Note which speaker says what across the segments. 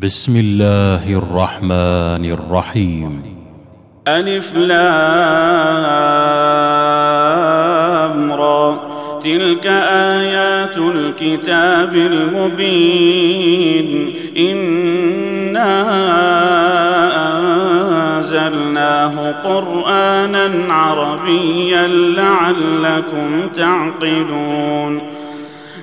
Speaker 1: بسم الله الرحمن الرحيم.
Speaker 2: ألف لام را. تلك آيات الكتاب المبين. إنا أنزلناه قرآنا عربيا لعلكم تعقلون.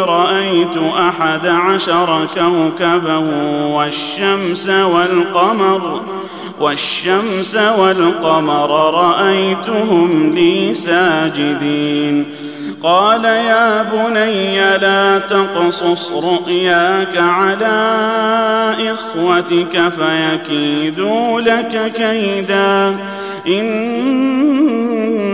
Speaker 2: رأيت أحد عشر كوكبا والشمس والقمر والشمس والقمر رأيتهم لي ساجدين. قال يا بني لا تقصص رؤياك على إخوتك فيكيدوا لك كيدا إن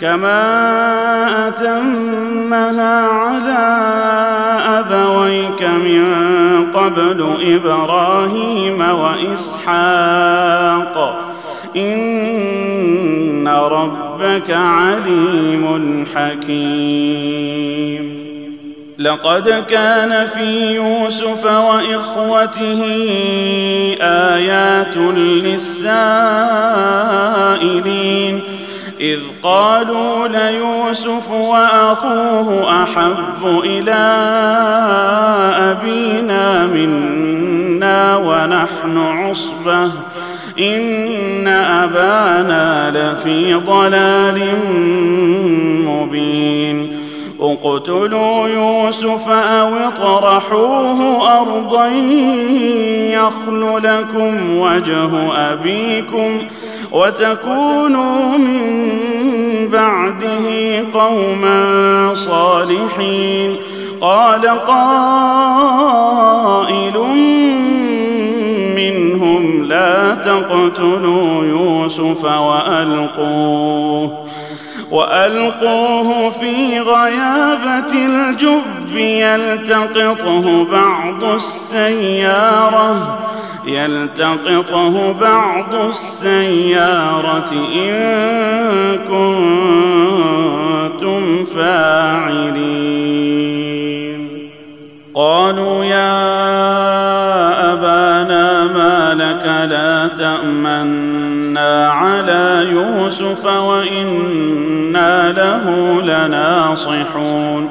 Speaker 2: كما اتمها على ابويك من قبل إبراهيم واسحاق ان ربك عليم حكيم. لقد كان في يوسف واخوته ايات للسائلين إذ قالوا ليوسف وأخوه أحب إلى أبينا منا ونحن عصبة. إن أبانا لفي ضلال مبين. اقتلوا يوسف أو اطرحوه أرضا يخل لكم وجه أبيكم. وتكونوا من بعده قوما صالحين. قال قائل منهم لا تقتلوا يوسف وألقوه وألقوه في غيابة الجب يلتقطه بعض السيارة. يلتقطه بعض السيارة إن كنتم فاعلين. قالوا يا أبانا ما لك لا تأمنا على يوسف وإنا له لناصحون.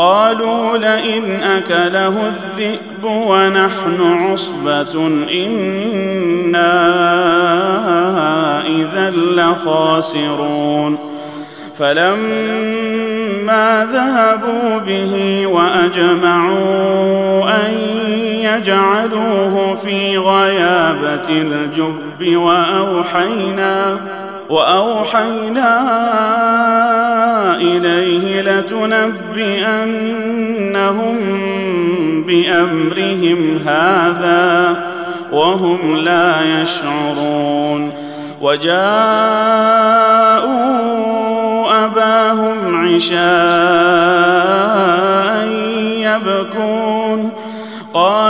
Speaker 2: قالوا لئن أكله الذئب ونحن عصبة إنا إذا لخاسرون. فلما ذهبوا به وأجمعوا أن يجعلوه في غيابة الجب وأوحينا وأوحينا اليه لتنبئنهم بأمرهم هذا وهم لا يشعرون وجاءوا أباهم عشاء يبكون قالوا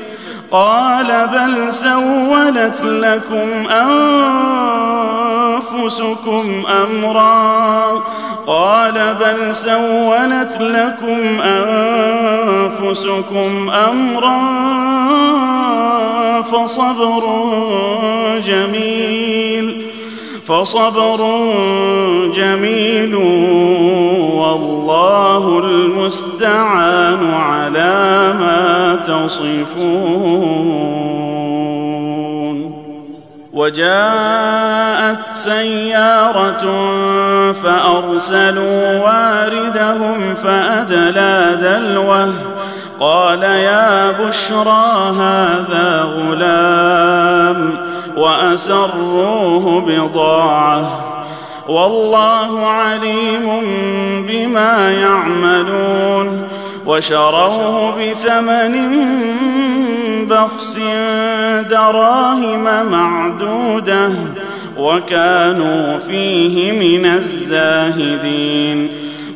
Speaker 2: قال بل سولت لكم أنفسكم أمرا قال بل سولت لكم أنفسكم أمرا فصبر جميل فصبر جميل والله المستعان على ما تصفون. وجاءت سيارة فأرسلوا واردهم فأدلى دلوه. قال يا بشرى هذا غلام. وأسروه بضاعة. والله عليم بما يعملون. وشروه بثمن بخس دراهم معدودة. وكانوا فيه من الزاهدين.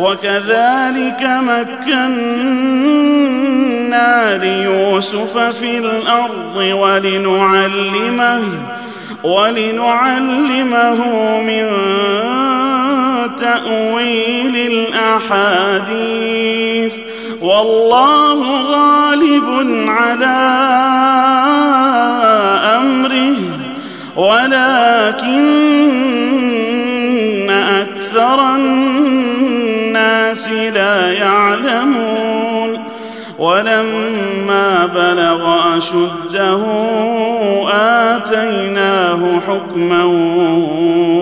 Speaker 2: وكذلك مكنا ليوسف في الأرض ولنعلمه ولنعلمه من تأويل الأحاديث. والله غالب على أمره ولكن لا يعلمون. ولما بلغ أشده آتيناه حكما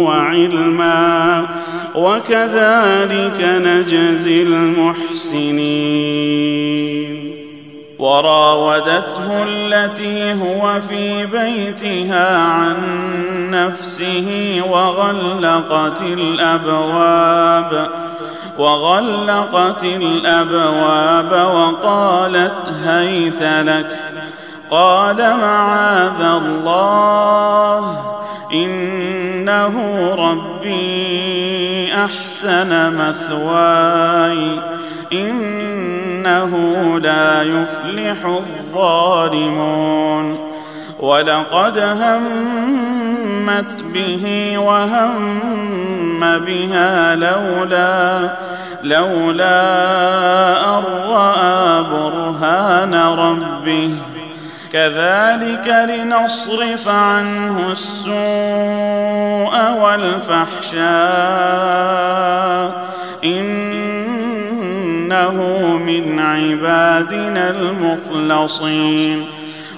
Speaker 2: وعلما. وكذلك نجزي المحسنين. وراودته التي هو في بيتها عن نفسه وغلقت الأبواب. وغلقت الأبواب وقالت هيت لك. قال معاذ الله إنه ربي أحسن مثواي إنه لا يفلح الظالمون. ولقد همت به وهم بها لولا لولا أن رأى برهان ربه. كذلك لنصرف عنه السوء والفحشاء. إنه من عبادنا المخلصين.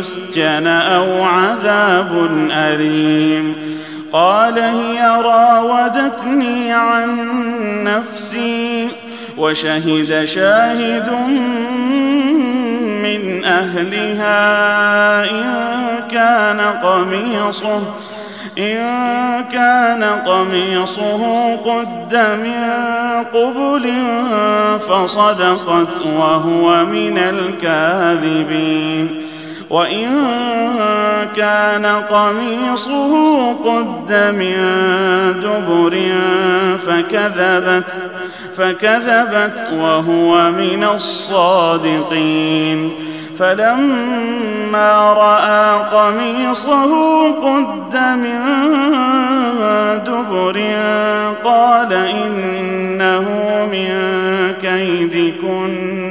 Speaker 2: يسجن أو عذاب أليم. قال هي راودتني عن نفسي وشهد شاهد من أهلها إن كان قميصه إن كان قميصه قد من قبل فصدقت وهو من الكاذبين. وإن كان قميصه قد من دبر فكذبت فكذبت وهو من الصادقين. فلما رأى قميصه قد من دبر قال إنه من كيدكن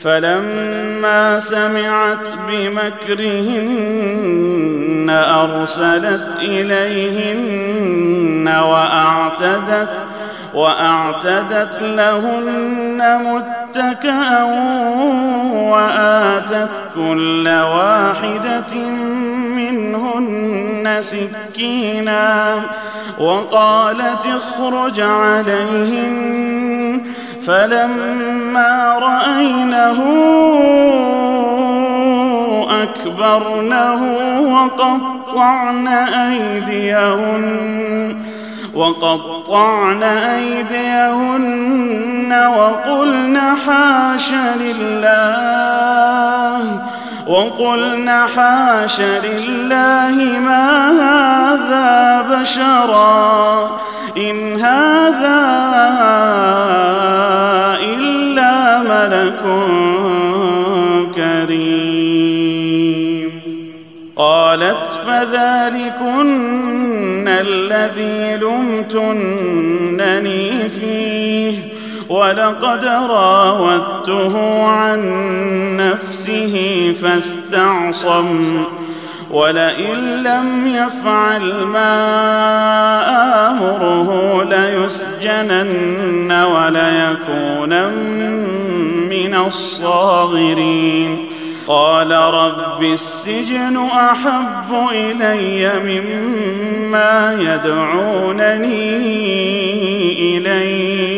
Speaker 2: فلما سمعت بمكرهن أرسلت إليهن وأعتدت وأعتدت لهن متكئا وآتت كل واحدة منهن سكينا وقالت اخرج عليهن فلما رأينه أكبرنه وقطعن أيديهن وقطعن أيديهن وقلن حاش لله وقلن حاش لله ما هذا بشرا. إن هذا إلا ملك كريم. قالت فذلكن الذي لمتنني فيه ولقد راودته عن نفسه فاستعصم. ولئن لم يفعل ما آمره ليسجنن وليكونن من الصاغرين. قال رب السجن أحب إلي مما يدعونني إليه.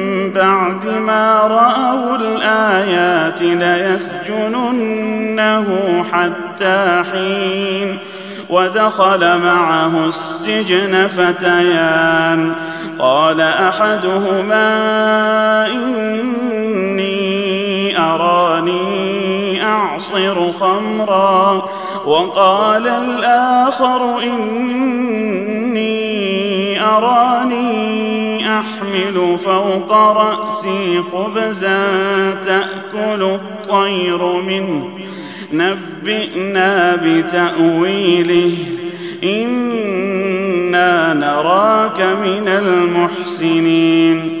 Speaker 2: بعد ما رأوا الآيات ليسجننه حتى حين ودخل معه السجن فتيان. قال أحدهما إني أراني أعصر خمرا. وقال الآخر إني أراني احمل فوق رأسي خبزا تأكل الطير منه. نبئنا بتأويله. إنا نراك من المحسنين.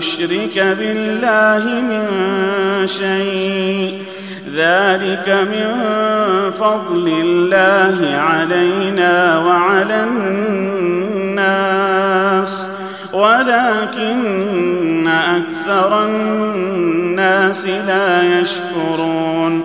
Speaker 2: نشرك بالله من شيء ذلك من فضل الله علينا وعلى الناس ولكن أكثر الناس لا يشكرون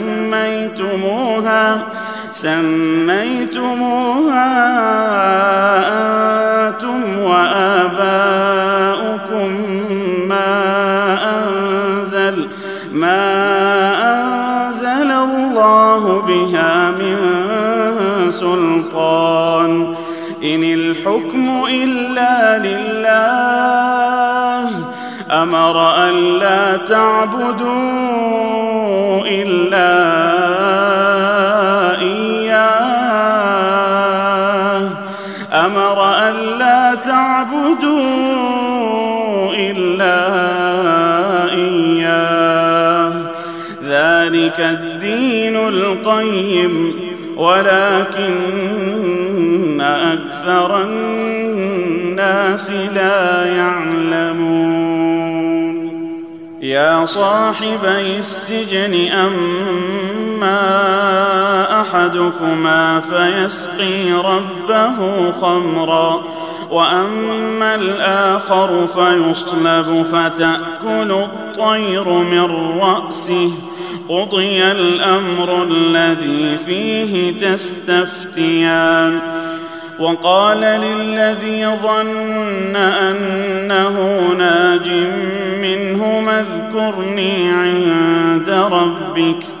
Speaker 2: سميتموها أنتم وآباؤكم ما أنزل ما أنزل الله بها من سلطان. إن الحكم إلا لله. أمر أن لا تعبدوا إلا ذلك الدين القيم ولكن أكثر الناس لا يعلمون. يا صاحبي السجن أما أحدكما فيسقي ربه خمرا. وأما الآخر فيصلب فتأكل الطير من رأسه. قضي الأمر الذي فيه تستفتيان. وقال للذي ظن أنه ناج منه اذكرني عند ربك.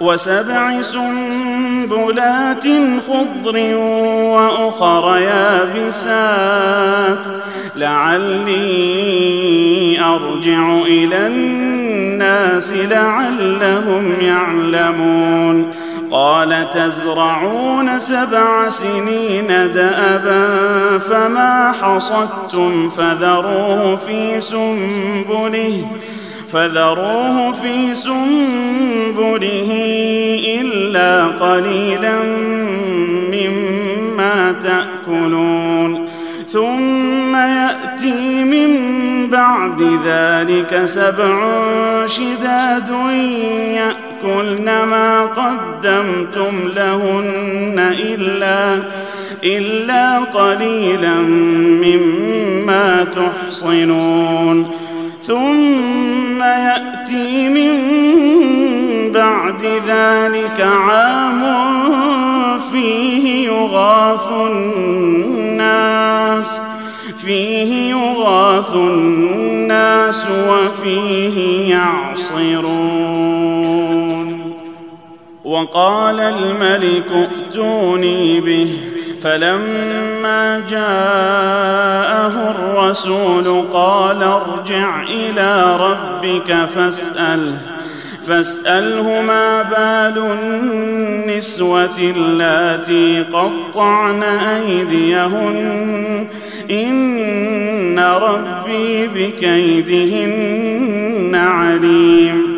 Speaker 2: وسبع سنبلات خضر وأخر يابسات. لعلي أرجع إلى الناس لعلهم يعلمون. قال تزرعون سبع سنين دأبا فما حصدتم فذروه في سنبله. فذروه في سنبله إلا قليلا مما تأكلون. ثم يأتي من بعد ذلك سبع شداد يأكلن ما قدمتم لهن إلا إلا قليلا مما تحصنون. ثم يأتي من بعد ذلك عام فيه يغاث الناس فيه يغاث الناس وفيه يعصرون. وقال الملك ائتوني به فلما جاءه الرسول قال ارجع إلى ربك فاسأله فاسأله ما بال النسوة اللاتي قطعن أيديهن إن ربي بكيدهن عليم.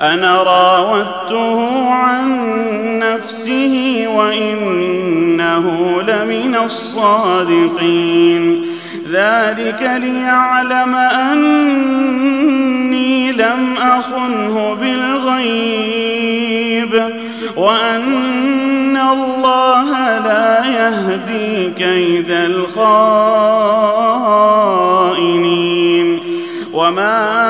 Speaker 2: أنا راودته عن نفسه وإنه لمن الصادقين. ذلك ليعلم أني لم أخنه بالغيب وأن الله لا يهدي كيد الخائنين. وما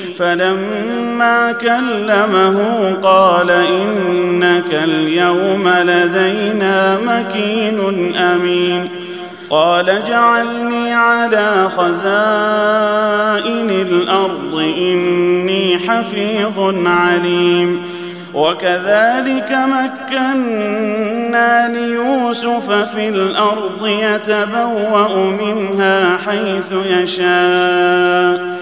Speaker 2: فلما كلمه قال إنك اليوم لدينا مكين أمين. قال جعلني على خزائن الأرض إني حفيظ عليم. وكذلك مكنا ليوسف في الأرض يتبوأ منها حيث يشاء.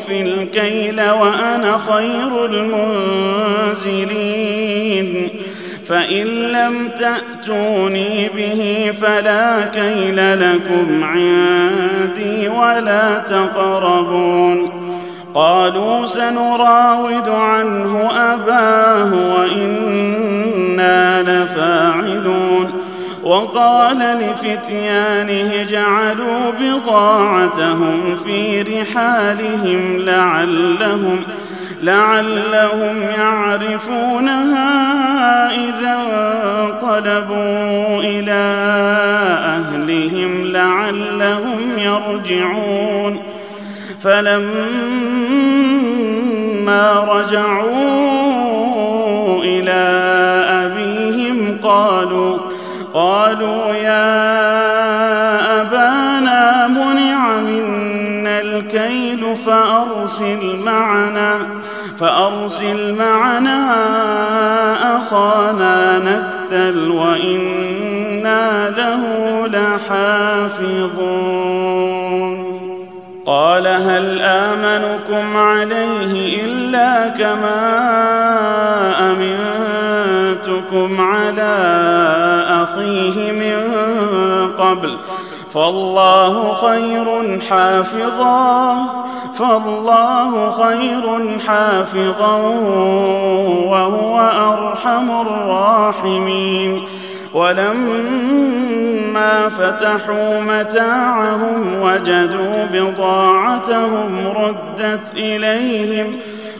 Speaker 2: اوفي الكيل وأنا خير المنزلين. فإن لم تأتوني به فلا كيل لكم عندي ولا تقربون. قالوا سنراود عنه أباه وإنا لفاعلون. وقال لفتيانه جعلوا بضاعتهم في رحالهم لعلهم لعلهم يعرفونها إذا انقلبوا إلى أهلهم لعلهم يرجعون. فلما رجعوا قالوا يا أبانا منع منا الكيل فأرسل معنا فأرسل معنا أخانا نكتل وإنا له لحافظون. قال هل آمنكم عليه إلا كما أمنتكم على أخيه من قبل. فالله خير حافظا. فالله خير حافظا. وهو أرحم الراحمين. ولما فتحوا متاعهم وجدوا بضاعتهم ردت إليهم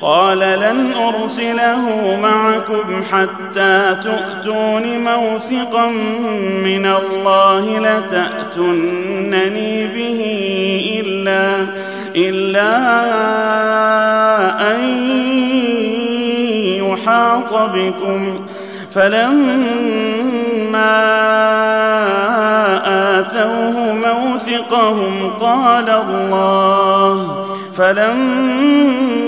Speaker 2: قال لن أرسله معكم حتى تؤتون موثقا من الله لتأتونني به إلا إلا أن يحاط بكم. فلما آتوه موثقهم قال الله. فلما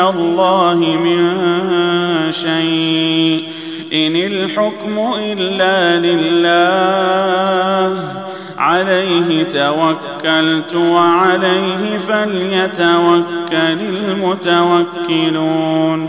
Speaker 2: الله من شيء. إن الحكم إلا لله. عليه توكلت وعليه فليتوكل المتوكلون.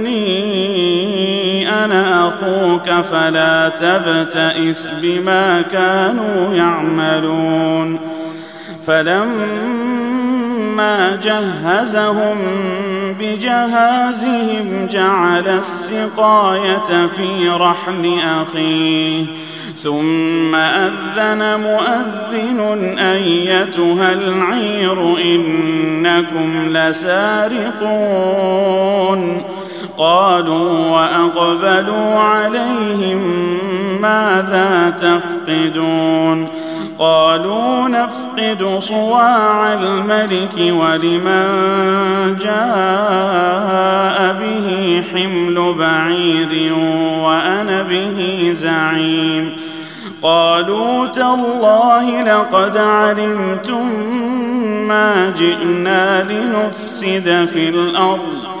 Speaker 2: أنا أخوك فلا تبتئس بما كانوا يعملون. فلما جهزهم بجهازهم جعل السقاية في رحل أخيه. ثم أذن مؤذن أيتها العير إنكم لسارقون. قالوا وأقبلوا عليهم ماذا تفقدون؟ قالوا نفقد صواع الملك ولمن جاء به حمل بعير وأنا به زعيم. قالوا تالله لقد علمتم ما جئنا لنفسد في الأرض.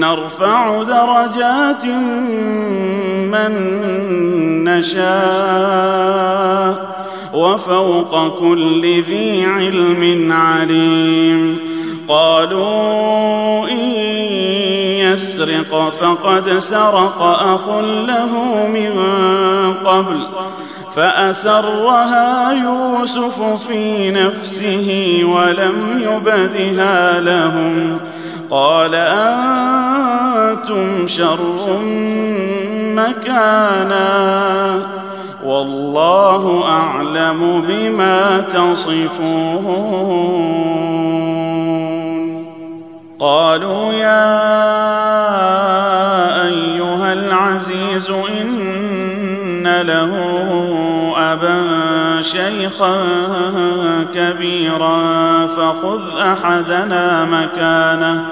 Speaker 2: نرفع درجات من نشاء وفوق كل ذي علم عليم. قالوا إن يسرق فقد سرق أخ له من قبل فأسرها يوسف في نفسه ولم يبدها لهم قال أنتم شر مكانا والله أعلم بما تصفون. قالوا يا أيها العزيز إن له أبا شيخا كبيرا فخذ أحدنا مكانه.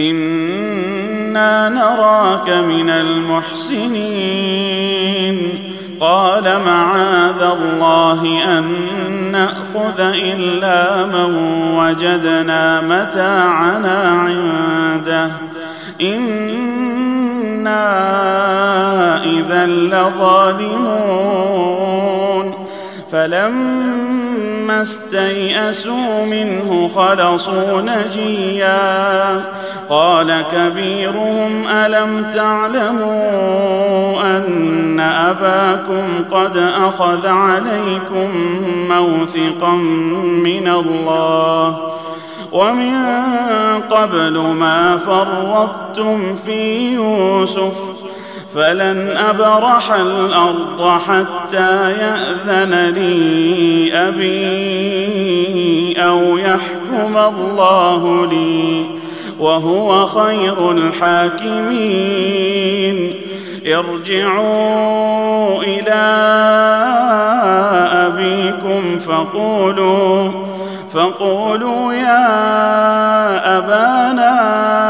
Speaker 2: إنا نراك من المحسنين. قال معاذ الله أن نأخذ إلا من وجدنا متاعنا عنده. إنا إذا لظالمون. فلما استيئسوا منه خلصوا نجيا. قال كبيرهم ألم تعلموا أن أباكم قد أخذ عليكم موثقا من الله؟ ومن قبل ما فرطتم في يوسف فلن ابرح الأرض حتى ياذن لي ابي أو يحكم الله لي وهو خير الحاكمين ارجعوا إلى ابيكم فقولوا فقولوا يا ابانا ان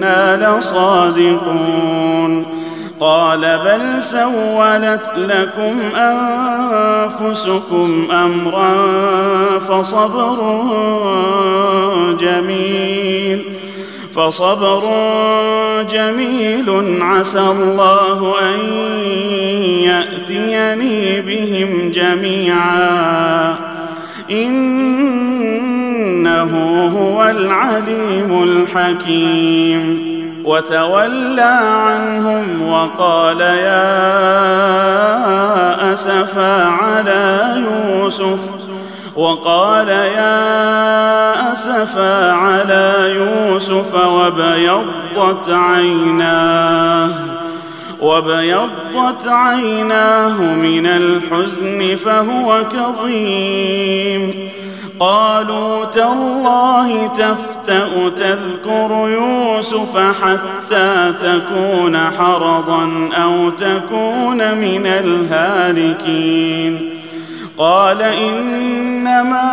Speaker 2: وأنا لصادقون قال بل سولت لكم انفسكم امرا فصبر جميل فصبر جميل عسى الله ان ياتيني بهم جميعا إنه هو العليم الحكيم. وتولى عنهم وقال يا اسفا على يوسف. وقال يا اسفا على يوسف وابيضت عيناه. وابيضت عيناه من الحزن فهو كظيم. قالوا تالله تفتأ تذكر يوسف حتى تكون حرضا أو تكون من الهالكين. قال إنما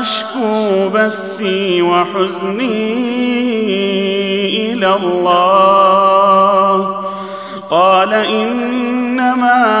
Speaker 2: أشكو بثي وحزني إلى الله. قال إنما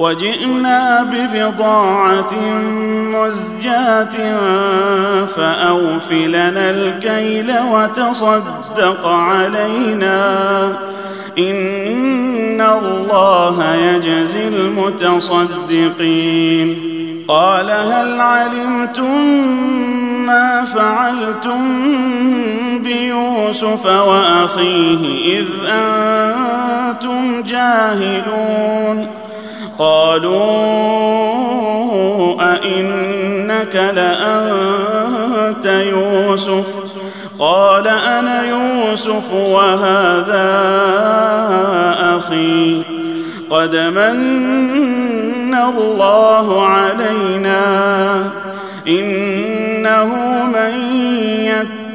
Speaker 2: وجئنا ببضاعة مزجاة فأوف لنا الكيل وتصدق علينا. إن الله يجزي المتصدقين. قال هل علمتم ما فعلتم بيوسف وأخيه إذ أنتم جاهلون؟ قالوا أئنك لأنت يوسف؟ قال أنا يوسف وهذا أخي. قد من الله علينا. إنه من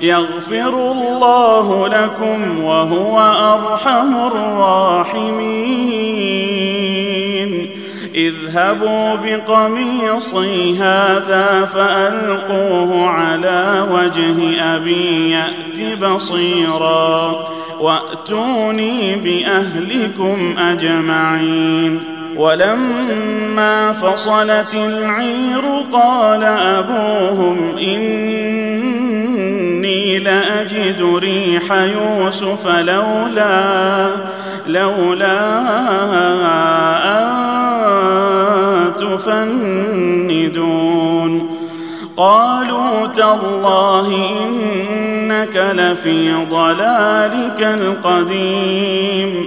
Speaker 2: يغفر الله لكم وهو أرحم الراحمين. اذهبوا بقميصي هذا فألقوه على وجه أبي يأت بصيرا. وأتوني بأهلكم أجمعين. ولما فصلت العير قال أبوهم اني لاجد ريح يوسف لولا لولا ان تفندون. قالوا تالله انك لفي ضلالك القديم.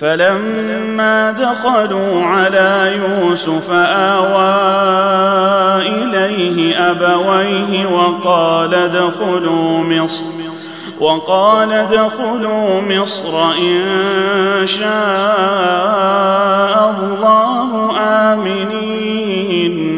Speaker 2: فلما دخلوا على يوسف آوى إليه أبويه وقال ادخلوا مصر وقال ادخلوا مصر إن شاء الله آمنين.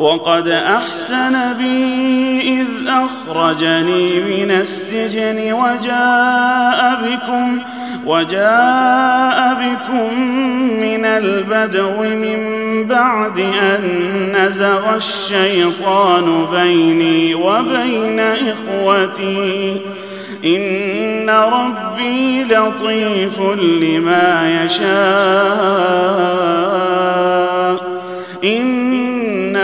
Speaker 2: وقد أحسن بي إذ أخرجني من السجن وجاء بكم وجاء بكم من البدو من بعد أن نزغ الشيطان بيني وبين إخوتي. إن ربي لطيف لما يشاء.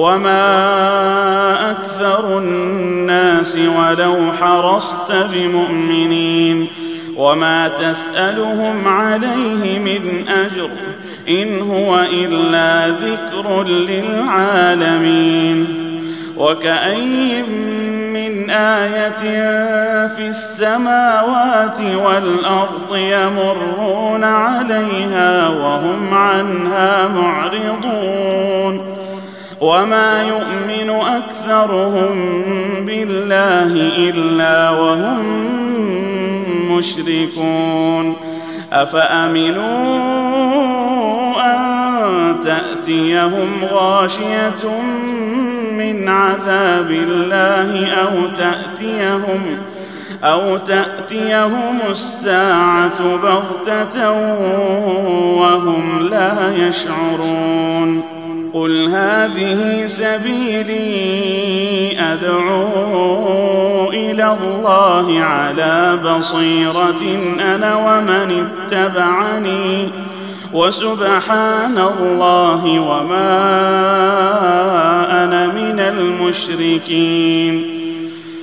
Speaker 2: وما أكثر الناس ولو حرصت بمؤمنين وما تسالهم عليه من اجر ان هو الا ذكر للعالمين وكاين من إيه في السماوات والارض يمرون عليها وهم عنها معرضون وما يؤمن أكثرهم بالله إلا وهم مشركون. أفأمنوا أن تأتيهم غاشية من عذاب الله أو تأتيهم أو تأتيهم الساعة بغتة وهم لا يشعرون. قل هذه سبيلي أدعو إلى الله على بصيرة أنا ومن اتبعني وسبحان الله وما أنا من المشركين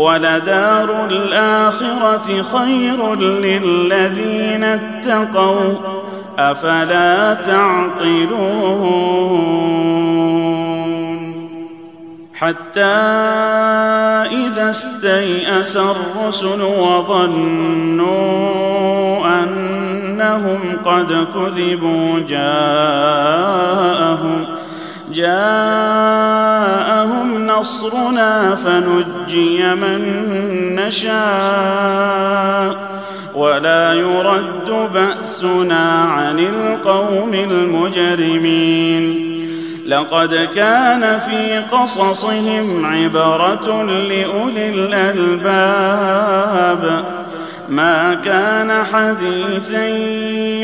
Speaker 2: ولدار الاخره خير للذين اتقوا أفلا تعقلون حتى إذا استيأس الرسل وظنوا أنهم قد كذبوا جاءهم جاءهم نصرنا فنجي من نشاء ولا يرد بأسنا عن القوم المجرمين. لقد كان في قصصهم عبرة لأولي الألباب. ما كان حديثا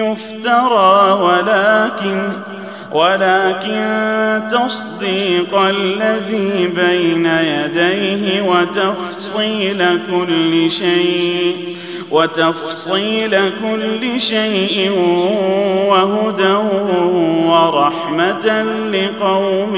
Speaker 2: يفترى ولكن ولكن تصديق الذي بين يديه وتفصيل كل شيء وتفصيل كل شيء وهدى ورحمة لقوم